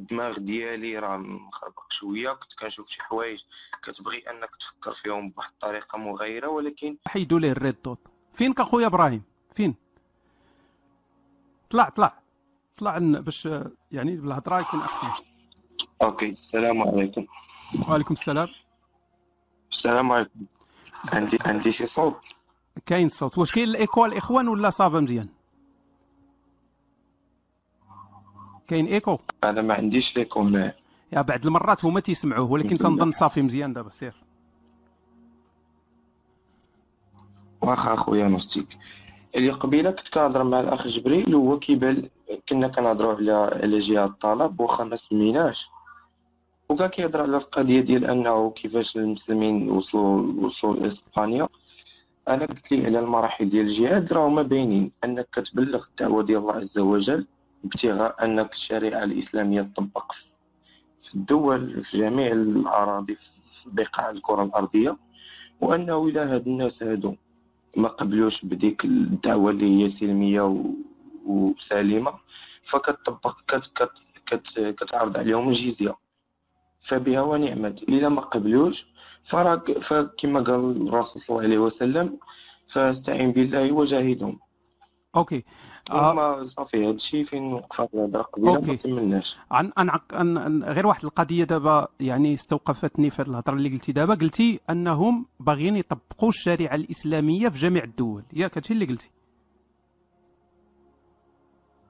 الدماغ ديالي راه مخربق شوية. كنت كنشوف شي حوايج كتبغي أنك تفكر فيهم بواحد الطريقة مغايرة ولكن حيدوا ليه ال red dot. فينك اخويا إبراهيم؟ فين؟ طلع طلع. طلع باش يعني بالهضرة يكون أحسن. okay السلام عليكم. وعليكم السلام. السلام عليكم. عندي عندي شي صوت؟ كاين صوت. واش كاين الايكو الاخوان ولا صافا مزيان؟ كاين إيكو؟ أنا ما عنديش l'écho هنا يا بعد المرات هما تيسمعوه ولكن تنظن صافي مزيان دابا سير. واخا أخويا نوستيك. اللي قبيلة كنت كنهضر مع الأخ جبريل وهو كيبان كنا كنهضروا على على جهاد الطلب واخا ما سميناش. وكا كيهضر على القضية ديال أنه كيفاش المسلمين وصلوا وصلوا لإسبانيا. أنا قلت لي على المراحل ديال الجهاد راهما باينين. أنك كتبلغ الدعوة ديال الله عز وجل ابتغاء أنك الشريعه الإسلامية تطبق في الدول في جميع الأراضي في بقاع الكرة الأرضية وانه إلى هاد الناس هادو ما قبلوش بديك الدعوة اللي هي سلمية وسليمة فكتطبق كت كت كت كتعرض عليهم الجزية. فبها ونعمت. الا ما قبلوش فراك فكما قال الرسول صلى الله عليه وسلم فاستعين بالله وجاهدهم. okay. آه. صافي هذا الشيء فين وقفات الهضرة قبيلة ما كملناش. عن عن, عن غير واحد القضية دابا يعني استوقفتني في هذه الهضرة اللي قلتي. دابا قلتي أنهم باغيين يطبقوا الشريعة الإسلامية في جميع الدول. ياك هادشي اللي قلتي.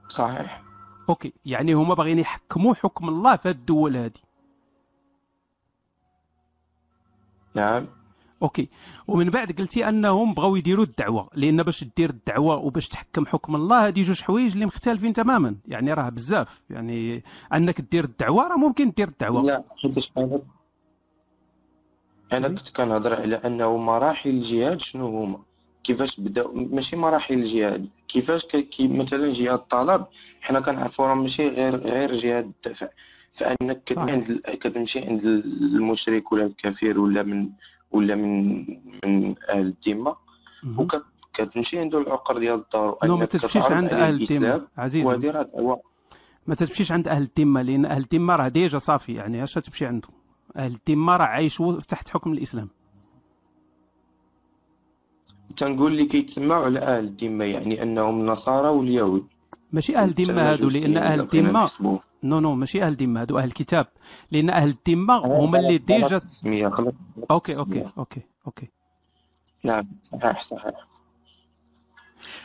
صحيح. أوكي. يعني هما باغيين يحكموا حكم الله في الدول هذه نعم. okay. ومن بعد قلتي أنهم بغاو يديروا الدعوة لأن باش دير الدعوة وباش تحكم حكم الله هذه جوج حوايج اللي مختلفين تماما. يعني راه بزاف. يعني أنك دير الدعوة راه ممكن دير الدعوة. لا حيتاش أنا؟ أنا كنت كنهضر على أنه مراحل الجهاد شنو هما؟ كيفاش بداو ماشي مراحل الجهاد. كيفاش كي مثلا جهاد الطلب حنا كنعرفوا راه ماشي غير غير جهاد الدفع فأنك عند كتمشي عند المشرك ولا الكافر ولا من ولا من من أهل الذمه وكتمشي عنده العقر ديال الدار no ما تمشيش عند أهل الذمه عزيزي. وهذه راه ما تمشيش عند أهل الذمه لأن أهل الذمه راه déjà صافي يعني اش تمشي عندهم؟ أهل الذمه راه عايشوا تحت حكم الإسلام. تنقول لي كيتسمعوا على أهل الذمه يعني أنهم النصارى واليهود. ماشي أهل الذمه هادو لأن أهل الذمه no no ماشي أهل الذمه هادو أهل الكتاب. لأن أهل الذمه هما اللي déjà okay okay okay okay. نعم صحيح صحيح.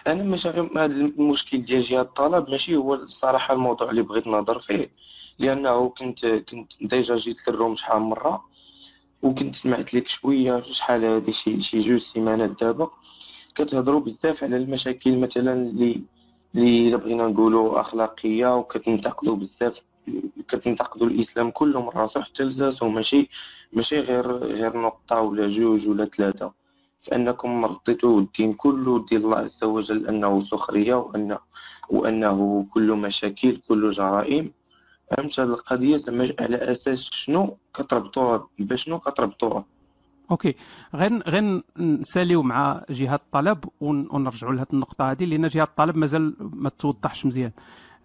أنا ماشي غير هذا المشكل ديال جهاد الطلب ماشي هو الصراحة الموضوع اللي بغيت نهضر فيه. لأنه كنت كنت déjà جيت لل room شحال من مرة وكنت سمعت لك شوية شحال هادي شي شي جوج سيمانات دابا. كتهضروا بزاف على المشاكل مثلا اللي اللي بغينا نقولوا أخلاقية وكتنتقدوا بزاف كتنتقدوا الإسلام كله من راسو حتى لزاسو ماشي ماشي غير غير نقطة ولا جوج ولا ثلاثة. فأنكم رديتوا الدين كله ديال الله عز وجل أنه سخرية وانه وأنه كله مشاكل كله جرائم. فهمت هذه القضية؟ على أساس شنو كتربطوها بشنو كتربطوها؟ أوكي. غير غير نساليو مع جهة الطلب ونرجعوا لهذه النقطة هذه لأن جهة الطلب مازال ما توضحش مزيان.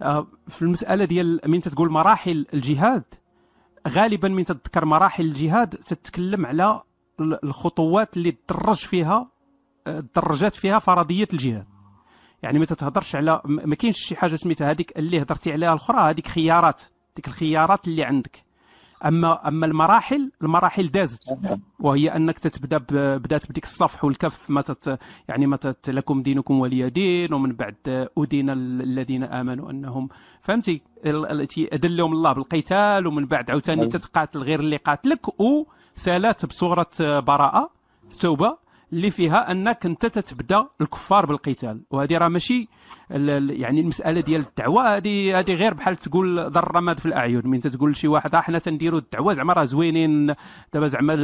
آه، في المسألة ديال من تتقول مراحل الجهاد غالبا من تذكر مراحل الجهاد تتكلم على الخطوات اللي تدرج فيها آه، درجات فيها فرضية الجهاد. يعني ما تتهضرش على ما كاينش شي حاجة سميتها هذيك اللي هضرتي عليها الأخرى هذيك خيارات ديك الخيارات اللي عندك. أما أما المراحل المراحل دازت وهي أنك تتبدأ بدأت بديك الصفح والكف ما تت يعني ما تت لكم دينكم ولي دين ومن بعد أدين الذين آمنوا أنهم فهمتي؟ التي ادلهم الله بالقتال ومن بعد عاوتاني تتقاتل غير اللي قاتلك وسالات بصورة براءة توبة اللي فيها أنك أنت تتبدأ الكفار بالقتال. وهذه راه ماشي يعني المسألة ديال الدعوة. هذه هذه غير بحال تقول ذر الرماد في الأعين. من تقول لشي واحد إحنا تنديروا الدعوة زعما راه زوينين. دابا زعما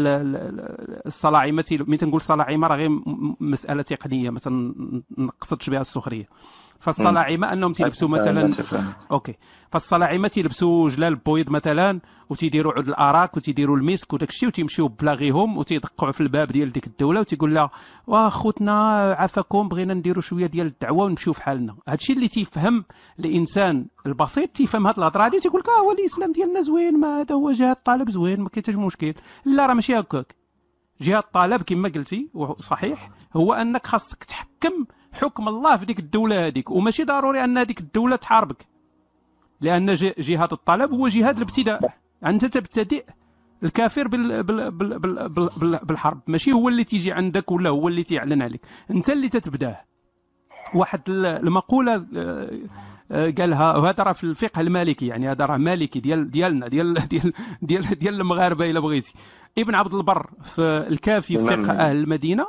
الصلاعمه من تنقول صلاعمه راه غير مسألة تقنية ما تنقصدش بها السخرية. فالصلاعمة أنهم تيلبسوا مثلا okay. فالصلاعمة تيلبسوا جلالب بويض مثلا وتيديروا عود الأراك وتيديروا الميسك وداك الشيء وتيمشيو بلاغيهم وتيدقوا في الباب ديال ديك الدولة وتيقول لها واخوتنا عافاكم بغينا نديروا شوية ديال الدعوة ونمشيو في حالنا. هادشي اللي تيفهم الإنسان البسيط تيفهم هاد الهضرة هادي تيقول لك آه هو الإسلام ديالنا زوين ما هذا هو جهاد الطلب زوين ما كاين حتى مشكل. لا راه ماشي هكاك. جهاد الطالب كما قلتي وصحيح هو أنك خاصك تحكم حكم الله في ديك الدولة هذيك وماشي ضروري أن هذيك الدولة تحاربك. لأن جهاد الطلب هو جهاد الابتداء. أنت تبتدئ الكافر بال بال بال بال بال بالحرب. ماشي هو اللي تيجي عندك ولا هو اللي تيعلن عليك. أنت اللي تتبداه. واحد المقولة آه، آه، قالها وهذا راه في الفقه المالكي يعني هذا راه مالكي ديال ديالنا ديال ديال ديال ديال المغاربة إلا بغيتي. ابن عبد البر في الكافي في فقه أهل المدينة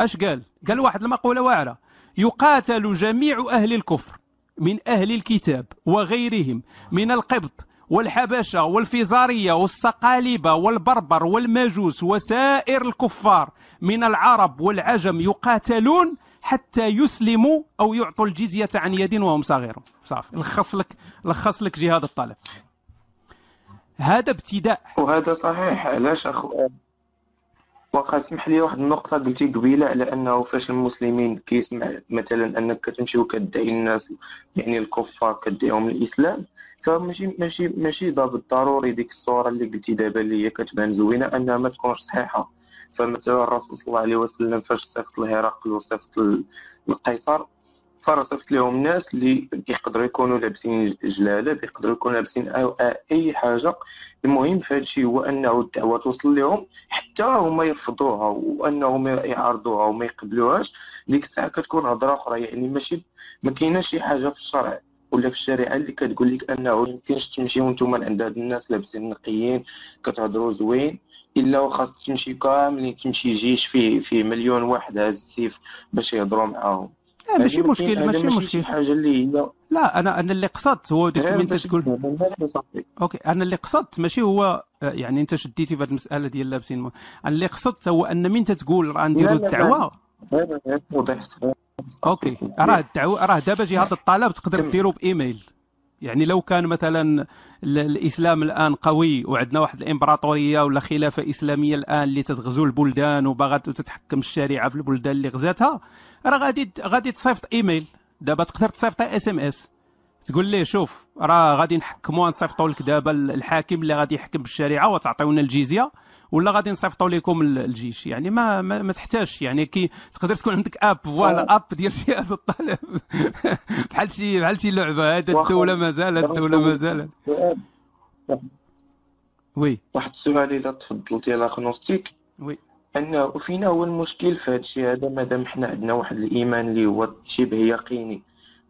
أش قال؟ قال واحد المقولة واعرة. يقاتل جميع أهل الكفر من أهل الكتاب وغيرهم من القبط والحبشة والفيزارية والصقالبة والبربر والمجوس وسائر الكفار من العرب والعجم يقاتلون حتى يسلموا أو يعطوا الجزية عن يد وهم صغيرون صافي. لخص لك لخص لك جهاد الطلب هذا ابتداء. وهذا صحيح. علاش أخو؟ واخا اسمح لي واحد النقطة قلتي قبيلة على أنه فاش المسلمين كيسمع مثلا أنك كتمشي وكدعي الناس يعني الكفار كدعيهم الإسلام فماشي ماشي ماشي ضابط ضروري ديك الصورة اللي قلتي دابا اللي هي كتبان زوينة أنها ما تكونش صحيحة. فمثلا الرسول صلى الله عليه وسلم فاش صيفط الهرقل وصيفط القيصر فرصفت لهم الناس اللي يقدروا يكونوا لابسين جلالة يقدروا يكونوا لابسين أي حاجة. المهم في هذا الشيء هو أنه الدعوة توصل لهم حتى هما يرفضوها وانهم يعارضوها وما يقبلوهاش. ديك الساعة كتكون هضرة أخرى. يعني ماشي ما كايناش شي حاجة في الشرع ولا في الشريعة اللي كتقول لك أنه يمكنش تمشيو نتوما عند هاد الناس لابسين نقيين كتهضروا زوين. إلا وخاص تمشي كاملين تمشي جيش فيه فيه مليون واحد هاد السيف باش يهضروا معاهم. لا ماشي مشكل ماشي مشكل. حاجة اللي هي لا أنا أنا اللي قصدت هو ديك أنت تقول okay أنا اللي قصدت ماشي هو يعني أنت شديتي في هذه المسألة ديال لابسين أنا اللي قصدت هو أن من تقول راه نديروا الدعوة؟ okay راه الدعوة راه دابا جهاد الطلب تقدر ديروا بإيميل. يعني لو كان مثلا الإسلام الآن قوي وعندنا واحد الإمبراطورية ولا خلافة إسلامية الآن اللي تتغزو البلدان وباغا تتحكم الشريعة في البلدان اللي غزاتها راه غادي غادي تصيفط إيميل. دابا تقدر تصيفط SMS. تقول ليه شوف راه غادي نحكموا نصيفطوا لك دابا الحاكم اللي غادي يحكم بالشريعة وتعطيونا الجزية ولا غادي نصيفطوا لكم الجيش؟ يعني ما ما, ما تحتاجش. يعني كي تقدر تكون عندك app voilà app ديال جهاد الطلب. بحال شي بحال شي لعبة هذا الدولة مازال الدولة مازال وي. واحد السؤال الا تفضلتي على خنوستيك. oui. انه فينا هو المشكل في هذا الشيء هذا مادام حنا عندنا واحد الإيمان اللي هو شبه يقيني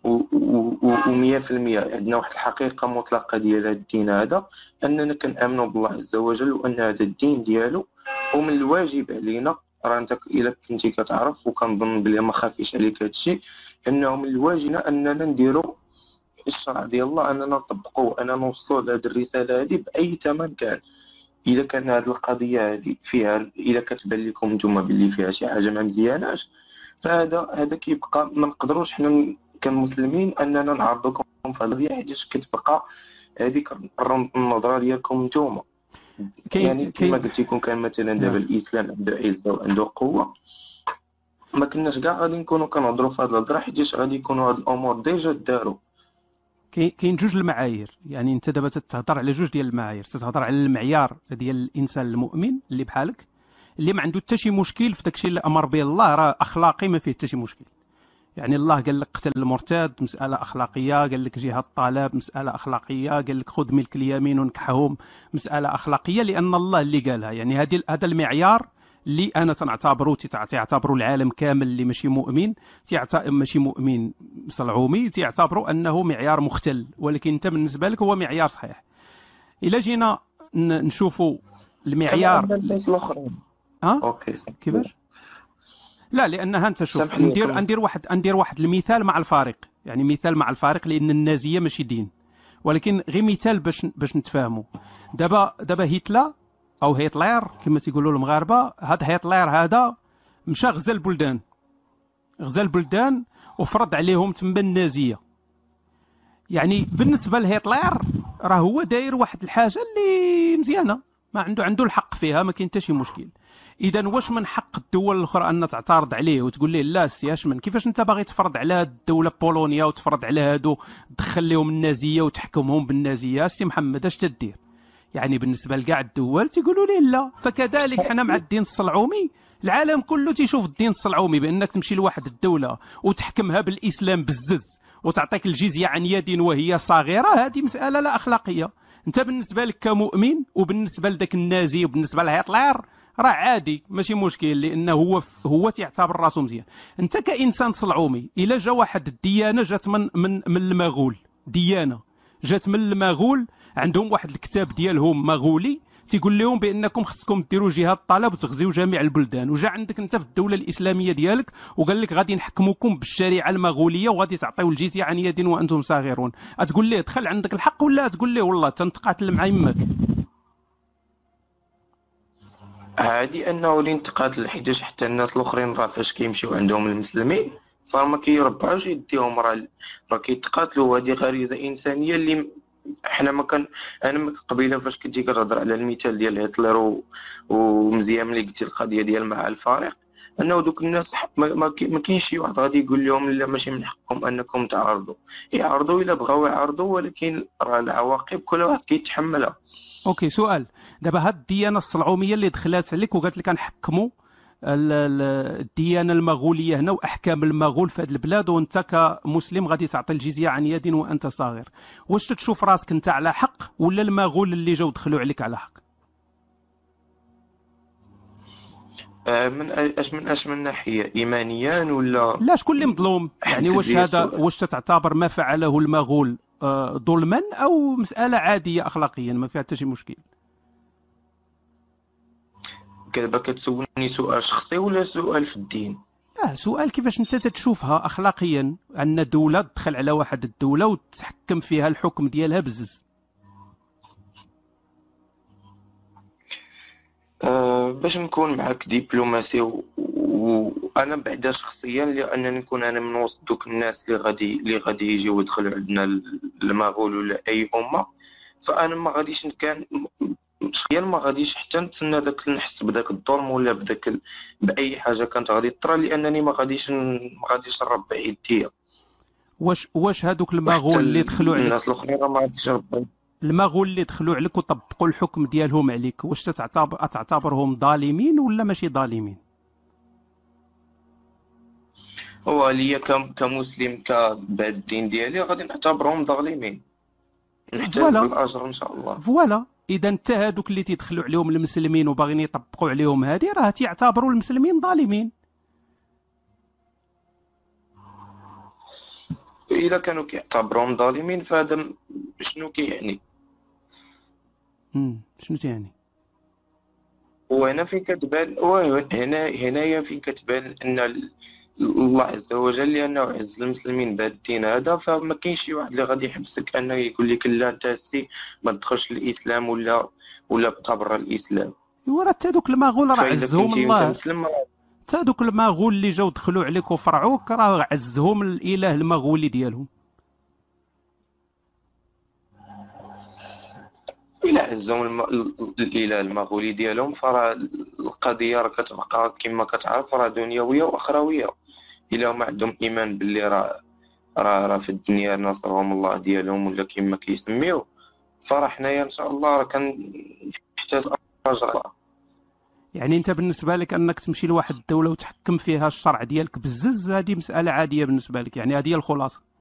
و100% عندنا واحد الحقيقة مطلقة ديال هذا الدين هذا أننا كنأمنوا بالله عز وجل وأن هذا الدين ديالو ومن الواجب علينا. راه أنت إلا كنتي كتعرف وكنظن بلي ما خافيش عليك هذا الشيء أنه من الواجب أننا نديروا الشرع ديال الله أننا نطبقوا اننا نوصلوا لهذه الرسالة هذه بأي ثمن كان. إذا كان هذه القضية هذه فيها إذا كتبان لكم نتوما باللي فيها شي حاجة ما مزياناش فهذا هذا كيبقى ما نقدروش حنا كمسلمين أننا نعرضوكم في هذه حيت كتبقى هذيك النظرة ديالكم نتوما. يعني كما قلت لكم كان مثلا دابا نعم. الإسلام عنده عزه وعنده قوة ما كناش كاع غادي نكونوا كنهضروا في هذه الهضرة حيت غادي يكونوا هاد الأمور ديجا داروا كاين جوج المعايير. يعني انت دابا تتهضر على جوج ديال المعايير. تتهضر على المعيار ديال الإنسان المؤمن اللي بحالك اللي ما عنده حتى شي مشكل في داكشي اللي أمر به الله. راه أخلاقي ما فيه حتى شي مشكل. يعني الله قال لك قتل المرتد مسألة أخلاقية. قال لك جهة الطلب مسألة أخلاقية. قال لك خذ ملك اليمين ونكحهم مسألة أخلاقية. لأن الله اللي قالها. يعني هذه هذا المعيار اللي أنا تنعتبره تعتبروا العالم كامل اللي ماشي مؤمن ماشي مؤمن صلعومي تعتبروا أنه معيار مختل ولكن انت بالنسبة لك هو معيار صحيح. إلا جينا نشوفوا المعيار الأخرين. ها؟ أوكي كيفاش لا لانها أنت شوف ندير ندير واحد ندير واحد المثال مع الفارق. يعني مثال مع الفارق لأن النازية ماشي دين. ولكن غير مثال باش باش نتفاهموا دابا دابا هتلر أو هتلر كما تيقولوا المغاربة هذا هتلر هذا مشى غزا البلدان. غزا البلدان وفرض عليهم تما النازية. يعني بالنسبة لهتلر راه هو داير واحد الحاجة اللي مزيانة ما عنده عنده الحق فيها ما كاين حتى شي مشكل. إذا واش من حق الدول الأخرى أن تعترض عليه وتقول له لا سي من كيفاش أنت باغي تفرض على الدولة بولونيا وتفرض على هادو تدخل لهم النازية وتحكمهم بالنازية؟ سي محمد أش تدير؟ يعني بالنسبة لكاع الدول تيقولوا لي لا. فكذلك حنا مع الدين الصلعومي العالم كله تيشوف الدين الصلعومي بأنك تمشي لواحد الدولة وتحكمها بالإسلام بالزز وتعطيك الجزية عن يد وهي صغيرة هذه مسألة لا أخلاقية. أنت بالنسبة لك كمؤمن وبالنسبة لذاك النازي وبالنسبة لهتلر راه عادي ماشي مشكل لأنه هو هو تيعتبر راسو مزيان. أنت كإنسان صلعومي إلا جا واحد الديانة جات من من من المغول. ديانة. جات من المغول عندهم واحد الكتاب ديالهم مغولي تيقول لهم بأنكم خصكم ديروا جهاد الطلب وتغزيو جميع البلدان. وجا عندك أنت في الدولة الإسلامية ديالك وقال لك غادي نحكموكم بالشريعة المغولية وغادي تعطيو الجزية عن يد وأنتم صاغرون. تقول ليه دخل عندك الحق ولا تقول ليه والله تنتقاتل مع يمك عادي أنه لين تقاتل حيتاش حتى الناس الأخرين راه فاش كيمشيو عندهم المسلمين فما كيربعوش يديهم راه راه كيتقاتلوا. هذه غريزة إنسانية اللي حنا ما كان أنا قبيلة فاش كنتي كتهضر على المثال ديال هتلر ومزيان ملي قلتي القضية ديال مع الفريق أنه دوك الناس ما, كاينش شي واحد غادي يقول لهم لا ماشي من حقكم أنكم تعارضوا. يعارضوا إلا بغاو يعارضوا ولكن راه العواقب كل واحد كيتحملها. okay سؤال. دابا هاد الديانة الصلعومية اللي دخلات عليك وقالت لك نحكموا الديانة المغولية هنا وأحكام المغول في هذه البلاد وأنت كمسلم غادي تعطي الجزية عن يد وأنت صاغر واش تشوف راسك أنت على حق ولا المغول اللي جاو دخلوا عليك على حق؟ آه، من اش من اش من ناحية ايمانيا ولا لا شكون اللي مظلوم؟ يعني واش هذا واش تعتبر ما فعله المغول آه، ظلما أو مسألة عادية اخلاقيا ما فيها حتى شي مشكل؟ دابا كتسولني سؤال شخصي ولا سؤال في الدين؟ لا سؤال كيفاش انت تتشوفها اخلاقيا أن دولة تدخل على واحد الدولة وتحكم فيها الحكم ديالها بزز. أه باش نكون معك دبلوماسي وأنا بعدا شخصيا لأنني نكون أنا من وسط دوك الناس اللي غادي اللي غادي يجيو يدخلوا عندنا المغول ولا أي أمة فأنا ما غاديش كان شخصيا ما غاديش حتى نتسنى داك نحس بداك الظلم ولا بداك ال... بأي حاجة كانت غادي طرا لأنني ما غاديش ما غاديش نربع يديا واش واش هادوك المغول اللي دخلوا عليك؟ الناس الأخرين ما غاديش المغول اللي دخلوا عليك وطبقوا الحكم ديالهم عليك واش تعتبر تعتبرهم ظالمين ولا ماشي ظالمين؟ هو ليا كمسلم كبعد الدين ديالي غادي نعتبرهم ظالمين. نحتاج بالأجر إن شاء الله. فوالا. إذا انت هذوك اللي تيدخلوا عليهم المسلمين وباغيين يطبقوا عليهم هذه راه تيعتبروا المسلمين ظالمين. اذا كانوا كيعتبروهم ظالمين فهذا شنو كيعني؟ امم شنو تيعني؟ وهنا فين كتبان هنا هنايا فين كتبان أن الله عز وجل لأنه عز المسلمين بهذا الدين هذا فما كاينش شي واحد اللي غادي يحبسك أنه يقول لك لا أنت سي ما تدخلش الإسلام ولا ولا بقى برا الإسلام. ايوا راه حتى دوك المغول راه عزهم الله. حتى دوك المغول اللي جاو دخلوا عليك وفرعوك راه عزهم الإله المغولي ديالهم. الم... الإله المغولي ديالهم فراه القضية راه كتبقى كما كتعرف راه دنيوية وأخروية. إلى هما عندهم إيمان باللي راه راه راه في الدنيا نصرهم الله ديالهم ولا كما كيسميو. فراه حنايا إن شاء الله راه كنحتاج أجر. يعني أنت بالنسبة لك أنك تمشي لواحد الدولة وتحكم فيها الشرع ديالك بزز هذه مسألة عادية بالنسبة لك يعني هذه هي الخلاصة.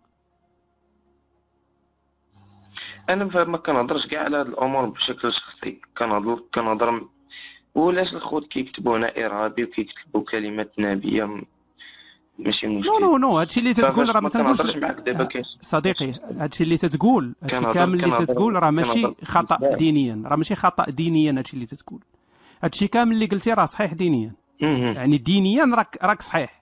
أنا ما كنهضرش كاع على هاد الأمور بشكل شخصي. كنهضر كنهضر ولاش الخوت كيكتبوا هنا إرهابي وكيكتبوا كلمات نابية ماشي مشكل. نو نو non هادشي اللي تتقول راه ما تنقولش معاك دابا كاين صديقي هادشي اللي تتقول هادشي كامل اللي تتقول راه ماشي خطأ دينيا. راه ماشي خطأ دينيا هادشي اللي تتقول. هادشي كامل اللي قلتي راه صحيح دينيا. يعني دينيا راك راك صحيح.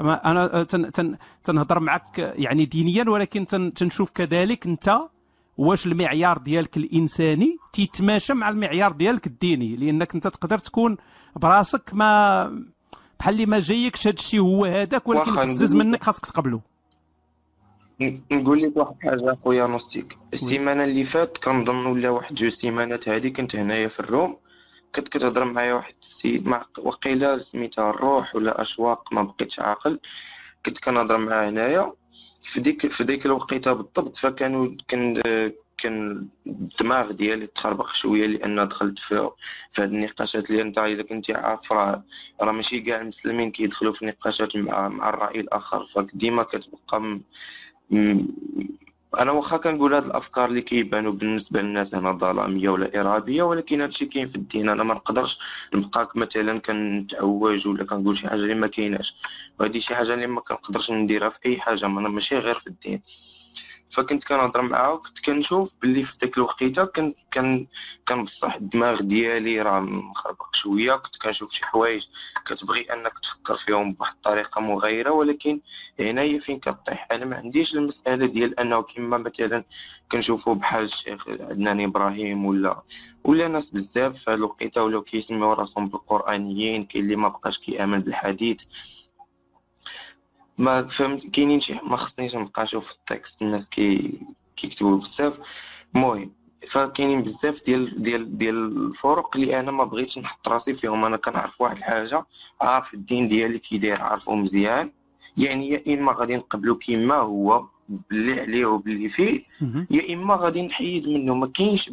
أنا تن تن تنهضر معك يعني دينيا ولكن تن تنشوف كذلك أنت واش المعيار ديالك الإنساني تيتماشى مع المعيار ديالك الديني لأنك أنت تقدر تكون براسك ما بحال اللي ما جايكش هذا الشيء هو هذاك ولكن بزز منك خاصك تقبله. نقول لك واحد الحاجة أخويا نوستيك. السيمانة اللي فات كنظن ولا واحد جوج سيمانات هادي كنت هنايا في ال room. كنت كتهضر معايا واحد السيد مع وقيلا سميتها الروح ولا أشواق ما بقيتش عاقل. كنت كنهضر معاه هنايا. في ديك في ديك الوقيتة بالضبط فكانوا كان كان الدماغ ديالي تخربق شوية لأن دخلت في في هاد النقاشات اللي أنت إذا كنتي عارف راه راه ماشي كاع المسلمين كيدخلوا في نقاشات مع مع الرأي الآخر فديما كتبقى. أنا واخا كنقول هاد الأفكار اللي كيبانوا بالنسبة للناس هنا ظلامية ولا إرهابية ولكن هادشي كاين في الدين. أنا ما نقدرش نبقى مثلا كنتعوج ولا كنقول شي حاجة اللي ما كايناش. وهادي شي حاجة اللي ما كنقدرش نديرها في أي حاجة ما- ماشي غير في الدين. فكنت كنهضر معاه وكنت كنشوف باللي في ديك الوقيته كان كان كان بصح الدماغ ديالي راه مخربق شوية كنت كنشوف شي حوايج كتبغي انك تفكر فيهم بواحد الطريقة مغايره ولكن هنا هي فين كطيح؟ أنا ما عنديش المسألة ديال أنه كما مثلا كنشوفوا بحال الشيخ عدنان إبراهيم ولا ولا ناس بزاف في هاد الوقيته ولاو كيسميو راسهم بالقرآنيين كاين اللي ما بقاش كيآمن بالحديث. ما فهمت كاينين شي ما خصنيش نبقى نشوف ال text الناس كي كيكتبوا بزاف. المهم فكاينين بزاف ديال ديال ديال الفرق اللي أنا ما بغيتش نحط راسي فيهم. أنا كنعرف واحد الحاجة عارف الدين ديالي كي داير عارفه مزيان. يعني يا إما غادي نقبلو كيما هو باللي عليه وباللي فيه. يا إما غادي نحيد منه. ما كاينش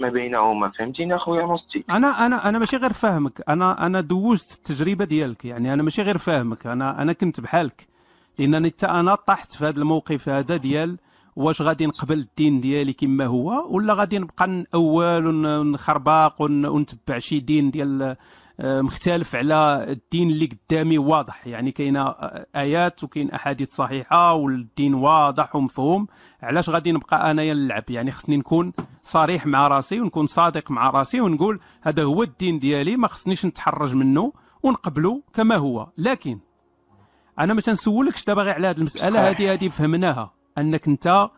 ما بينهما. فهمتيني أخويا نوستي أنا أنا أنا ماشي غير فاهمك. أنا أنا دوزت التجربة ديالك. يعني أنا ماشي غير فاهمك. أنا أنا كنت بحالك. لأنني حتى أنا طحت في هذا الموقف هذا ديال واش غادي نقبل الدين ديالي كما هو ولا غادي نبقى نأول ون- ونخرباق ون- ونتبع شي دين ديال آه، مختلف على الدين اللي قدامي واضح. يعني كاينة آه، آيات وكاين أحاديث صحيحة والدين واضح ومفهوم. علاش غادي نبقى انايا نلعب يعني خصني نكون صريح مع راسي ونكون صادق مع راسي ونقول هذا هو الدين ديالي ما خصنيش نتحرج منه ونقبله كما هو. لكن أنا ما تنسولكش دابا غير على هذه المسألة. هذه هذه فهمناها. أنك أنت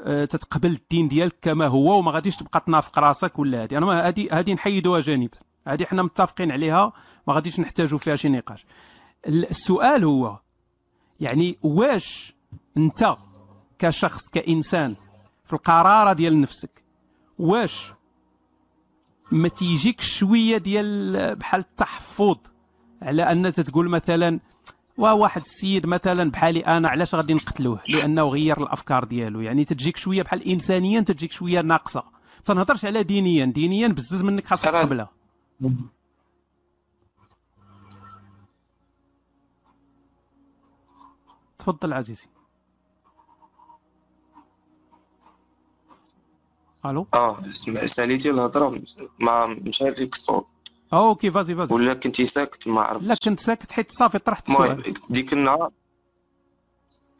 آه، تتقبل الدين ديالك كما هو وما غاديش تبقى تنافق راسك ولا هذه أنا هذه هذه نحيدوها جانبا هذه حنا متفقين عليها ما غاديش نحتاجوا فيها شي نقاش. ال- السؤال هو يعني واش أنت كشخص كإنسان في القرارة ديال نفسك واش ما تيجيك شوية ديال بحال التحفظ على أن تتقول مثلا وواحد السيد مثلا بحالي أنا علاش غادي نقتلوه؟ لأنه غير الأفكار ديالو. يعني تجيك شوية بحال انسانيا تجيك شوية ناقصة. تنهضرش على دينيا. دينيا بزز منك خاصك تقبلها تفضل عزيزي. ألو؟ آه سمع ساليتي الهضرة؟ ما مشى لك الصوت. okay vas-y vas-y. ولا كنتي ساكت؟ ما عرفتش. لا كنت ساكت حيت صافي طرحت السؤال. ديك النهار؟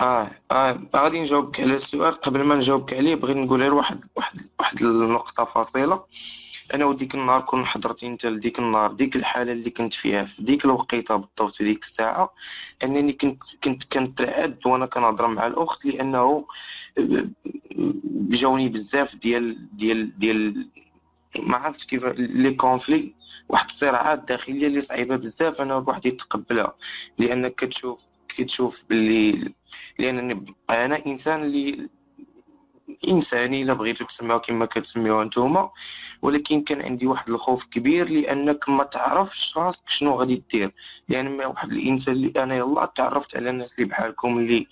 آه آه غادي نجاوبك على السؤال. قبل ما نجاوبك عليه بغيت نقول غير واحد واحد واحد النقطة فاصلة. أنا وديك النهار كون حضرتي أنت لديك النهار ديك الحالة اللي كنت فيها في ديك الوقيتة بالضبط في ديك الساعة. أنني كنت كنت كنترعد وأنا كنهضر مع الأخت لأنه جاوني بزاف ديال ديال ديال ما عرفتش كيف لي كونفلي واحد الصراعات داخليه اللي صعيبة بزاف أنا الواحد يتقبلها لانك كتشوف كتشوف باللي لانني أنا إنسان اللي إنساني إلا بغيتو تسمعوا كما كتسميوها نتوما. ولكن كان عندي واحد الخوف كبير لأنك ما تعرفش راسك شنو غادي دير. يعني ما واحد الإنسان اللي أنا يلا تعرفت على الناس اللي بحالكم اللي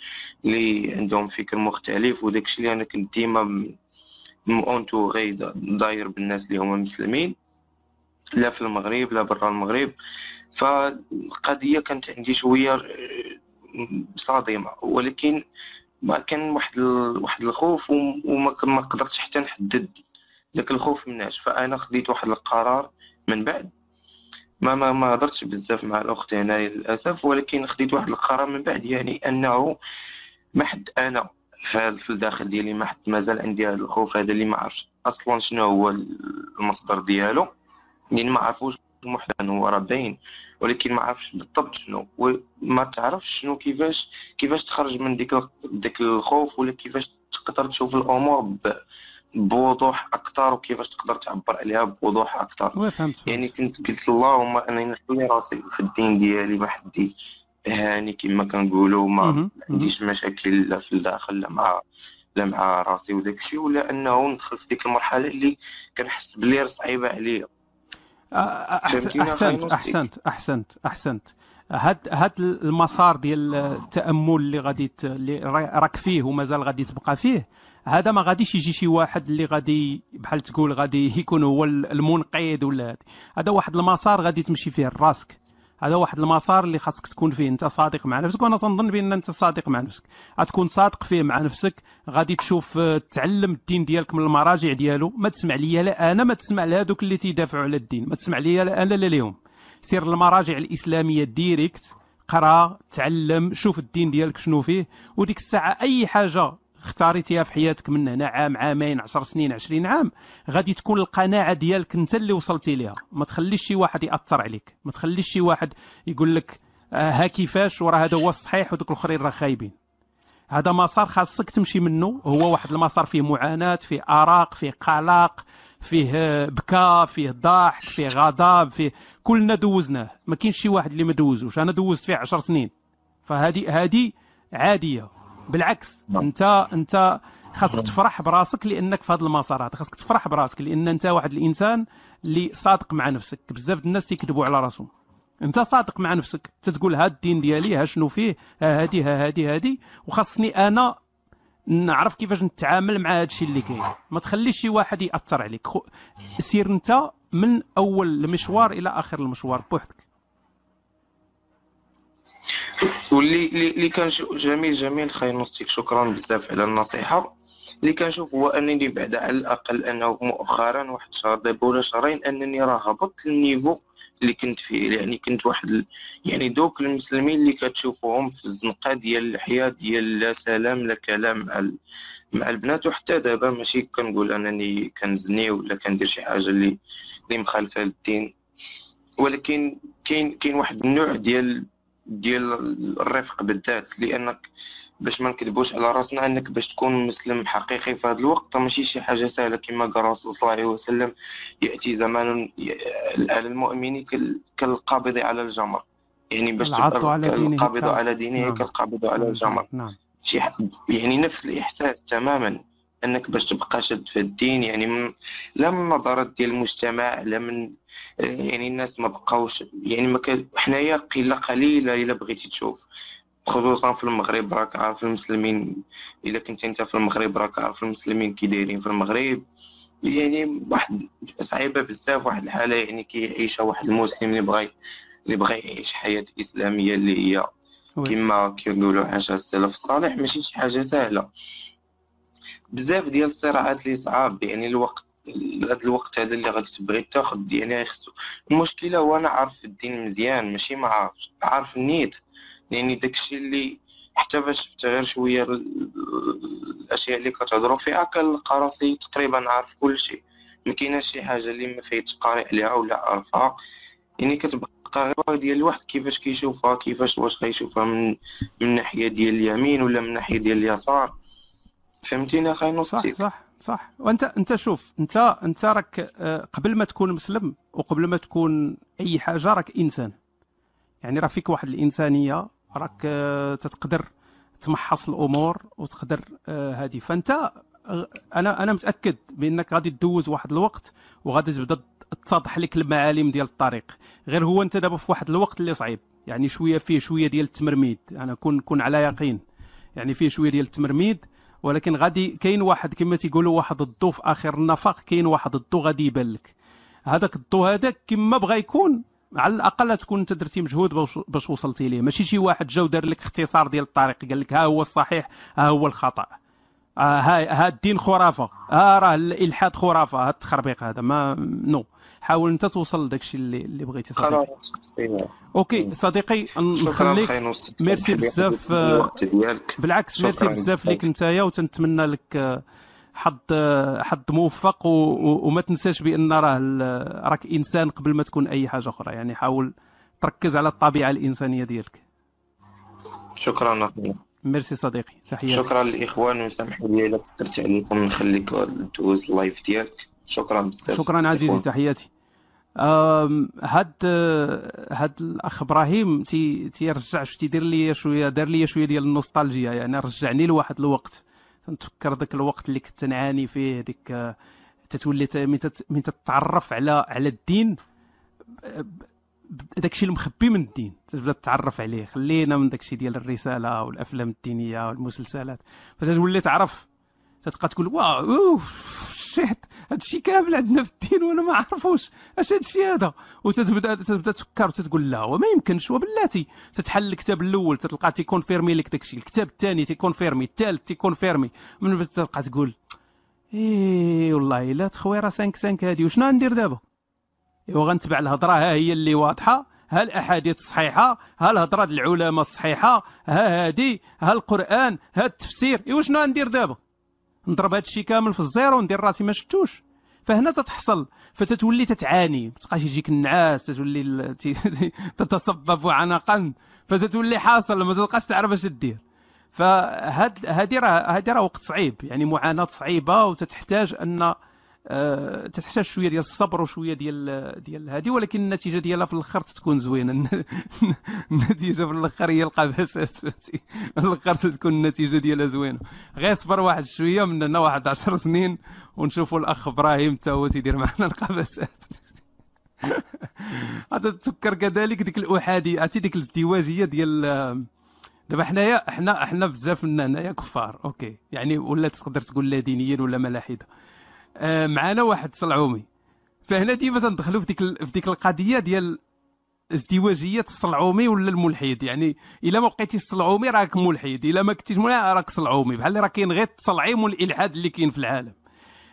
اللي عندهم فكر مختلف وداكشي اللي أنا كنت ديما اونتوغي داير بالناس اللي هما مسلمين لا في المغرب لا برا المغرب. فالقضية كانت عندي شوية صادمة. ولكن ما كان واحد. واحد الخوف وم- وما ما قدرتش حتى نحدد داك الخوف مناش فأنا خديت واحد القرار من بعد. ما ما ما هضرتش بزاف مع الأخت هنايا للأسف ولكن خديت واحد القرار من بعد. يعني أنه ما حد أنا في في الداخل ديالي ما حد مازال عندي هذا الخوف هذا اللي ما عرفش أصلا شنو هو المصدر ديالو. لأن ما عرفوش محدن هو راه باين ولكن ما عرفش بالضبط شنو. وما تعرفش شنو كيفاش كيفاش تخرج من ديك ديك الخوف ولا كيفاش تقدر تشوف الأمور بوضوح أكثر وكيفاش تقدر تعبر عليها بوضوح أكثر يعني كنت قلت اللهم انني نحمي راسي في الدين ديالي ما حدي هاني كما كنقولوا ما. عنديش مشاكل لا في الداخل لا مع لا مع راسي وداك الشيء ولا أنه ندخل في ديك المرحلة اللي كنحس بلي صعيبة عليا. أح- فهمتيني؟ أحسنت أحسنت أحسنت أحسنت. هاد هاد المسار ديال التأمل اللي غادي اللي را- راك فيه ومازال غادي تبقى فيه هذا ما غاديش يجي شي واحد اللي غادي بحال تقول غادي يكون هو المنقذ ولا هادي. هذا واحد المسار غادي تمشي فيه راسك هذا واحد المسار اللي خاصك تكون فيه انت صادق مع نفسك وأنا تنظن بأن أنت صادق مع نفسك. غتكون صادق فيه مع نفسك غادي تشوف آه، تعلم الدين ديالك من المراجع ديالو. ما تسمع ليا لا أنا ما تسمع لهذوك اللي تيدافعوا على الدين. ما تسمع ليا لا أنا لا ليهم. سير المراجع الإسلامية ديريكت قرا تعلم شوف الدين ديالك شنو فيه. وديك الساعة أي حاجة اختاريتيها في حياتك من هنا عام عامين عشر سنين عشرين عام. غادي تكون القناعة ديالك انت اللي وصلتي ليها. ما تخليش شي واحد يأثر عليك. ما تخليش شي واحد يقول لك آه، ها كيفاش؟ وراه هذا هو الصحيح ودوك الآخرين راه خايبين. هذا مسار خاصك تمشي منه. هو واحد المسار فيه معاناة فيه ارق فيه قلق فيه آه، بكاء فيه ضحك فيه غضب فيه كلنا دوزناه. ما كاينش شي واحد اللي ما دوزوش. أنا دوزت فيه عشر سنين. فهذه هذه عادية. بالعكس نعم. انت انت خاصك تفرح براسك لأنك في هذا المسار هذا خاصك تفرح براسك لأن انت واحد الإنسان اللي صادق مع نفسك. بزاف الناس تيكذبوا على راسهم. انت صادق مع نفسك. تتقول ها الدين ديالي ها شنو فيه ها هادي ها هادي هادي. وخاصني أنا نعرف كيفاش نتعامل مع هذا الشيء اللي كاين. ما تخليش شي واحد يأثر عليك. خو... سير انت من أول المشوار إلى آخر المشوار بوحدك. واللي اللي كنشوف جميل جميل خاي نوستيك شكرا بزاف على النصيحة اللي كنشوف هو أنني بعد على الأقل أنه مؤخرا واحد شهر دابا ولا شهرين أنني راه هبطت للنيفو اللي كنت فيه يعني كنت واحد. يعني دوك المسلمين اللي كتشوفوهم في الزنقة ديال الحياة ديال لا سلام لا كلام مع. مع البنات وحتى دابا ماشي كنقول أنني كنزني ولا كندير شي حاجة اللي اللي مخالفة للدين ولكن كاين كاين واحد النوع ديال ديال الرفق بالذات لأنك باش ما نكذبوش على راسنا إنك باش تكون مسلم حقيقي في هذا الوقت ماشي شي حاجة سهلة كما قال الرسول صلى الله عليه وسلم يأتي زمان على المؤمن كال- كالقابض على الجمر. يعني باش تبقى القابض على دينه نعم. كالقابض على الجمر. نعم. شي يعني نفس الإحساس تماما. انك باش تبقى شد في الدين يعني من لا من نظرات ديال المجتمع لا من يعني الناس ما بقاوش يعني ما كان حنايا قلة قليلة إلا بغيتي تشوف خصوصا في المغرب راك عارف المسلمين إلا كنت أنت في المغرب راك عارف المسلمين كي دايرين في المغرب يعني واحد صعيبة بزاف واحد الحالة يعني كيعيشها واحد المسلم اللي بغى اللي بغى يعيش حياة إسلامية اللي هي. كما كيقولوا عاشها السلف الصالح ماشي شي حاجة سهلة بزاف ديال الصراعات اللي صعاب يعني الوقت هذا الوقت هذا اللي غادي تبغي تاخذ يعني خصو المشكلة هو أنا عارف الدين مزيان ماشي ما عارفش عارف النيت يعني داكشي اللي حتى فاش شفت غير شوية ال- الأشياء اللي كتهضروا فيها كنلقى راسي تقريبا عارف كل شيء ما شي حاجة اللي ما فايتش قاري عليها ولا عارفها. يعني كتبقى غير ديال الواحد كيفاش كيشوفها كيفاش واش غيشوفها من من الناحيه ديال اليمين ولا من الناحيه ديال اليسار. فهمتيني أخي صح نوستيك صح صح. وأنت أنت شوف أنت أنت راك آه، قبل ما تكون مسلم وقبل ما تكون أي حاجة راك إنسان. يعني راه فيك واحد الإنسانية راك آه، تتقدر تمحص الأمور وتقدر هذه فأنت آه، أنا أنا متأكد بأنك غادي تدوز واحد الوقت وغادي تبدأ تتضح لك المعالم ديال الطريق. غير هو أنت دابا في واحد الوقت اللي صعيب. يعني شوية فيه شوية ديال التمرميد. أنا كون كون على يقين. يعني فيه شوية ديال التمرميد ولكن غادي كاين واحد كما تيقولوا واحد الضو في آخر النفق كاين واحد الضو غادي يبان لك. هذاك الضو هذاك كما بغى يكون على الأقل تكون أنت درتي مجهود باش, وصلتي ليه. ماشي شي واحد جا ودار لك اختصار ديال الطريق قال لك ها هو الصحيح ها هو الخطأ. آه ها ها الدين خرافة. ها راه الإلحاد خرافة ها التخربيق هذا ما non. حاول أنت توصل لداك الشيء اللي اللي بغيتي صديقي. خلاص okay صديقي شكرا نخليك. نوستيك ميرسي بزاف، بالعكس ميرسي بزاف ليك. نتايا وتنتمنى لك آه، حظ آه، حظ موفق و... و... وما تنساش بأن راه راك إنسان قبل ما تكون أي حاجة أخرى. يعني حاول تركز على الطبيعة الإنسانية ديالك. شكرا أخي. ميرسي صديقي تحياتي. شكرا للإخوان وسامحوا لي الا كثرت عليكم نخليك دوز ال live ديالك. شكرا بزاف. شكرا عزيزي تحياتي. هاد هاد الأخ إبراهيم تي تيرجع تيدير لي شوية دار لي شوية ديال النوستالجيا يعني رجعني لواحد الوقت. تنتفكر ذاك الوقت اللي كنت نعاني فيه ديك تتولي من تتعرف على على الدين داكشي المخبي من الدين تبدا تتعرف عليه. خلينا من داكشي ديال الرسالة والأفلام الدينية والمسلسلات. فتولي تعرف تتبقى تقول wow oh shit هادشي كامل عندنا في الدين وأنا ما عرفوش أش هادشي هذا؟ وتتبدا تتبدأ تفكر وتتقول لا وما يمكنش وبلاتي تتحل الكتاب الأول تلقى تي confirmer لك داكشي الكتاب الثاني تي confirmer الثالث تي confirmer. من بعد تلقى تقول إيه والله الا تخويره 5 5 هادي وشنو غندير دابا؟ إيوا غنتبع الهضرة ها هي اللي واضحة. ها الأحاديث الصحيحة ها الهضرة العلماء الصحيحه ها هادي؟ ها القرآن؟ ها التفسير؟ إيوا شنو غندير دابا؟ نضرب هذا الشيء كامل في الزيرو وندير راسي ما شفتوش. فهنا تتحصل فتتولي تتعاني. تبقاش يجيك النعاس تتولي تتصبب عرقا فتتولي حاصل ما تلقاش تعرف اش دير. فهاد هادي راه هادي راه وقت صعيب يعني معاناة صعيبة وتتحتاج أن أه تحتاج شوية ديال الصبر وشوية ديال ديال هذه ولكن النتيجة ديالها في الآخر تكون زوينة. النتيجة في الآخر هي القباسات في الآخر تكون النتيجة ديالها زوينة. غير صبر واحد شوية من هنا واحد 10 سنين ونشوفوا الأخ إبراهيم حتى هو تيدير معنا القباسات هذا تذكر كذلك ديك الأحادي عرفتي ديك الازدواجية ديال دابا حنايا حنا حنا بزاف منا هنايا كفار okay. يعني ولا تقدر تقول لا دينيين ولا ملاحدة. آه، معنا واحد صلعومي فهنا ديما تندخلوا في ديك في ديك القضية ديال ازدواجية الصلعومي ولا الملحد. يعني إلا ما بقيتيش صلعومي راك ملحد إلا ما كنتيش ملحد راك صلعومي بحال اللي راه كاين غير التصلعيم والإلحاد اللي كاين في العالم.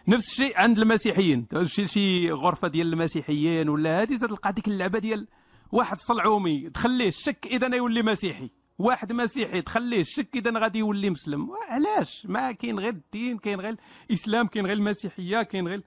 نفس الشيء عند المسيحيين. تمشي لشي غرفة ديال المسيحيين ولا هذه تلقى ديك اللعبة ديال واحد صلعومي تخليه الشك إذا يولي مسيحي. واحد مسيحي تخليه الشك إذا غادي يولي مسلم. علاش ما كاين غير الدين كاين غير الإسلام كاين غير المسيحية كاين غير